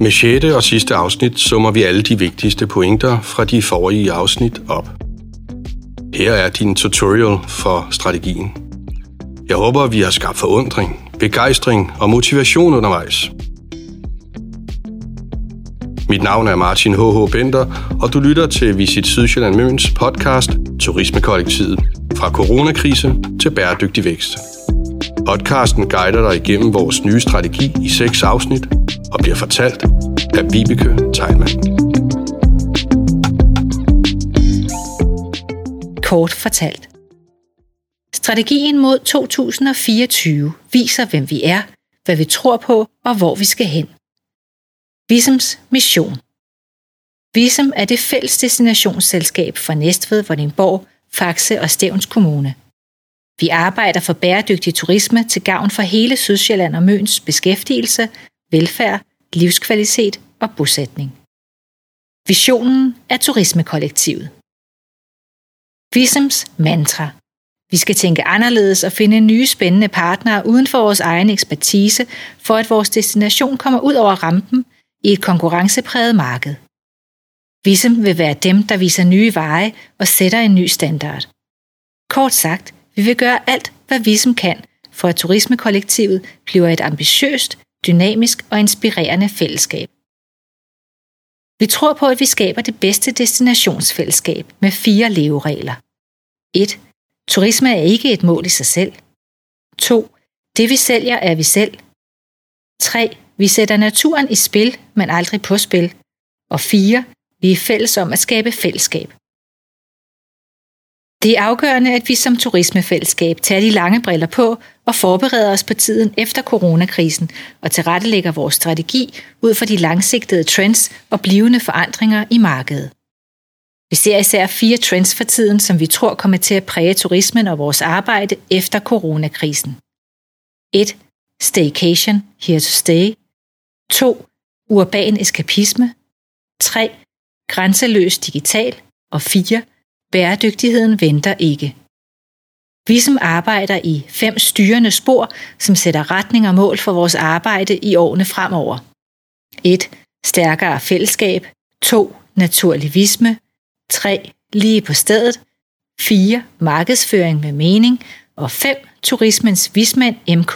Med 6. og sidste afsnit summer vi alle de vigtigste pointer fra de forrige afsnit op. Her er din tutorial for strategien. Jeg håber, vi har skabt forundring, begejstring og motivation undervejs. Mit navn er Martin H.H. Bender, og du lytter til Visit Sydsjælland Møns podcast Turismekollektivet. Fra coronakrise til bæredygtig vækst. Podcasten guider dig igennem vores nye strategi i seks afsnit og bliver fortalt af Vibeke Teilmann. Kort fortalt. Strategien mod 2024 viser, hvem vi er, hvad vi tror på og hvor vi skal hen. Visums mission. Visum er det fælles destinationsselskab for Næstved, Vordingborg, Faxe og Stævns Kommune. Vi arbejder for bæredygtig turisme til gavn for hele Sydsjælland og Møns beskæftigelse, velfærd, livskvalitet og bosætning. Visionen er turismekollektivet. Visums mantra. Vi skal tænke anderledes og finde nye spændende partnere uden for vores egen ekspertise, for at vores destination kommer ud over rampen i et konkurrencepræget marked. Visum vil være dem, der viser nye veje og sætter en ny standard. Kort sagt, vi vil gøre alt, hvad vi som kan, for at turismekollektivet bliver et ambitiøst, dynamisk og inspirerende fællesskab. Vi tror på, at vi skaber det bedste destinationsfællesskab med fire leveregler. 1. Turisme er ikke et mål i sig selv. 2. Det vi sælger er vi selv. 3. Vi sætter naturen i spil, men aldrig på spil. Og 4. Vi er fælles om at skabe fællesskab. Det er afgørende, at vi som turismefællesskab tager de lange briller på og forbereder os på tiden efter coronakrisen og tilrettelægger vores strategi ud fra de langsigtede trends og blivende forandringer i markedet. Vi ser især fire trends for tiden, som vi tror kommer til at præge turismen og vores arbejde efter coronakrisen. 1. Staycation, here to stay. 2. Urban eskapisme. 3. Grænseløs digital. Og 4. Bæredygtigheden venter ikke. Vi som arbejder i fem styrende spor, som sætter retning og mål for vores arbejde i årene fremover. 1. Stærkere fællesskab. 2. Naturlivisme. 3. Lige på stedet. 4. Markedsføring med mening. Og 5. Turismens vismænd MK.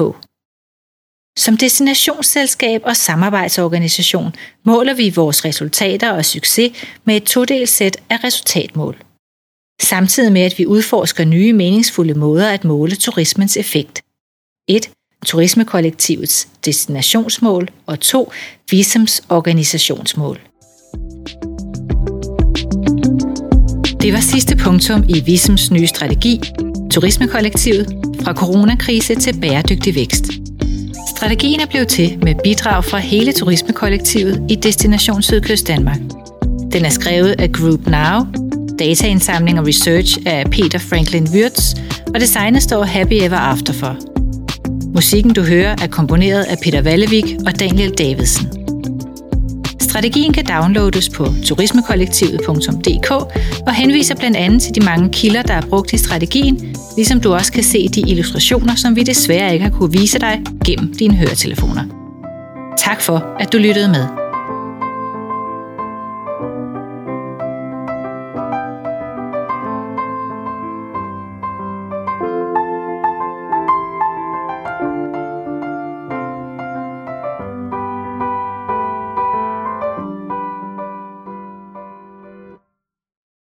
Som destinationsselskab og samarbejdsorganisation måler vi vores resultater og succes med et todelt sæt af resultatmål. Samtidig med at vi udforsker nye meningsfulde måder at måle turismens effekt. 1. Turismekollektivets destinationsmål og 2. Visums organisationsmål. Det var sidste punktum i Visums nye strategi, Turismekollektivet fra coronakrise til bæredygtig vækst. Strategien er blevet til med bidrag fra hele turismekollektivet i Destination Sydkyst Danmark. Den er skrevet af Group Now, dataindsamling og research af Peter Franklin Wirtz, og designet står Happy Ever After for. Musikken du hører er komponeret af Peter Vallevik og Daniel Davidsen. Strategien kan downloades på turismekollektivet.dk og henviser blandt andet til de mange kilder, der er brugt i strategien, ligesom du også kan se de illustrationer, som vi desværre ikke har kunne vise dig gennem dine høretelefoner. Tak for, at du lyttede med.